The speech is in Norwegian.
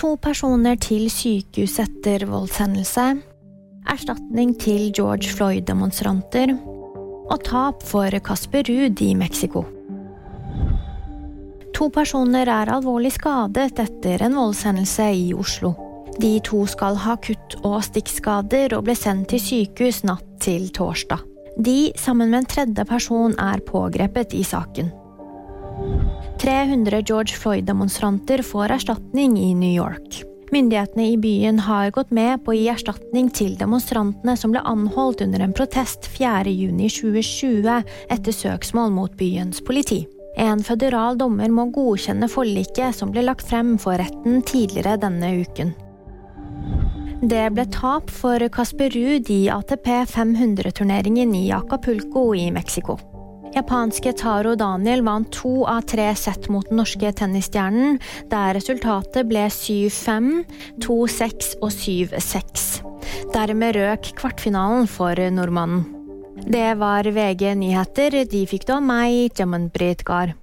To personer til sykehus etter voldshendelse. Erstatning til George Floyd-demonstranter. Og tap for Casper Ruud i Mexico. To personer er alvorlig skadet etter en voldshendelse i Oslo. De to skal ha kutt og stikkskader og ble sendt til sykehus natt til torsdag. De, sammen med en tredje person, er pågrepet i saken. 300 George Floyd-demonstranter får erstatning i New York. Myndighetene i byen har gått med på å gi erstatning til demonstrantene som ble anholdt under en protest 4.6.2020 etter søksmål mot byens politi. En føderal dommer må godkjenne forliket som ble lagt frem for retten tidligere denne uken. Det ble tap for Casper Ruud i ATP 500-turneringen i Acapulco i Mexico. Japanske Taro Daniel vant to av tre sett mot den norske tennisstjernen, der resultatet ble 7-5, 2-6 og 7-6. Dermed røk kvartfinalen for nordmannen. Det var VG nyheter. De fikk da meg, Jaman Britgar.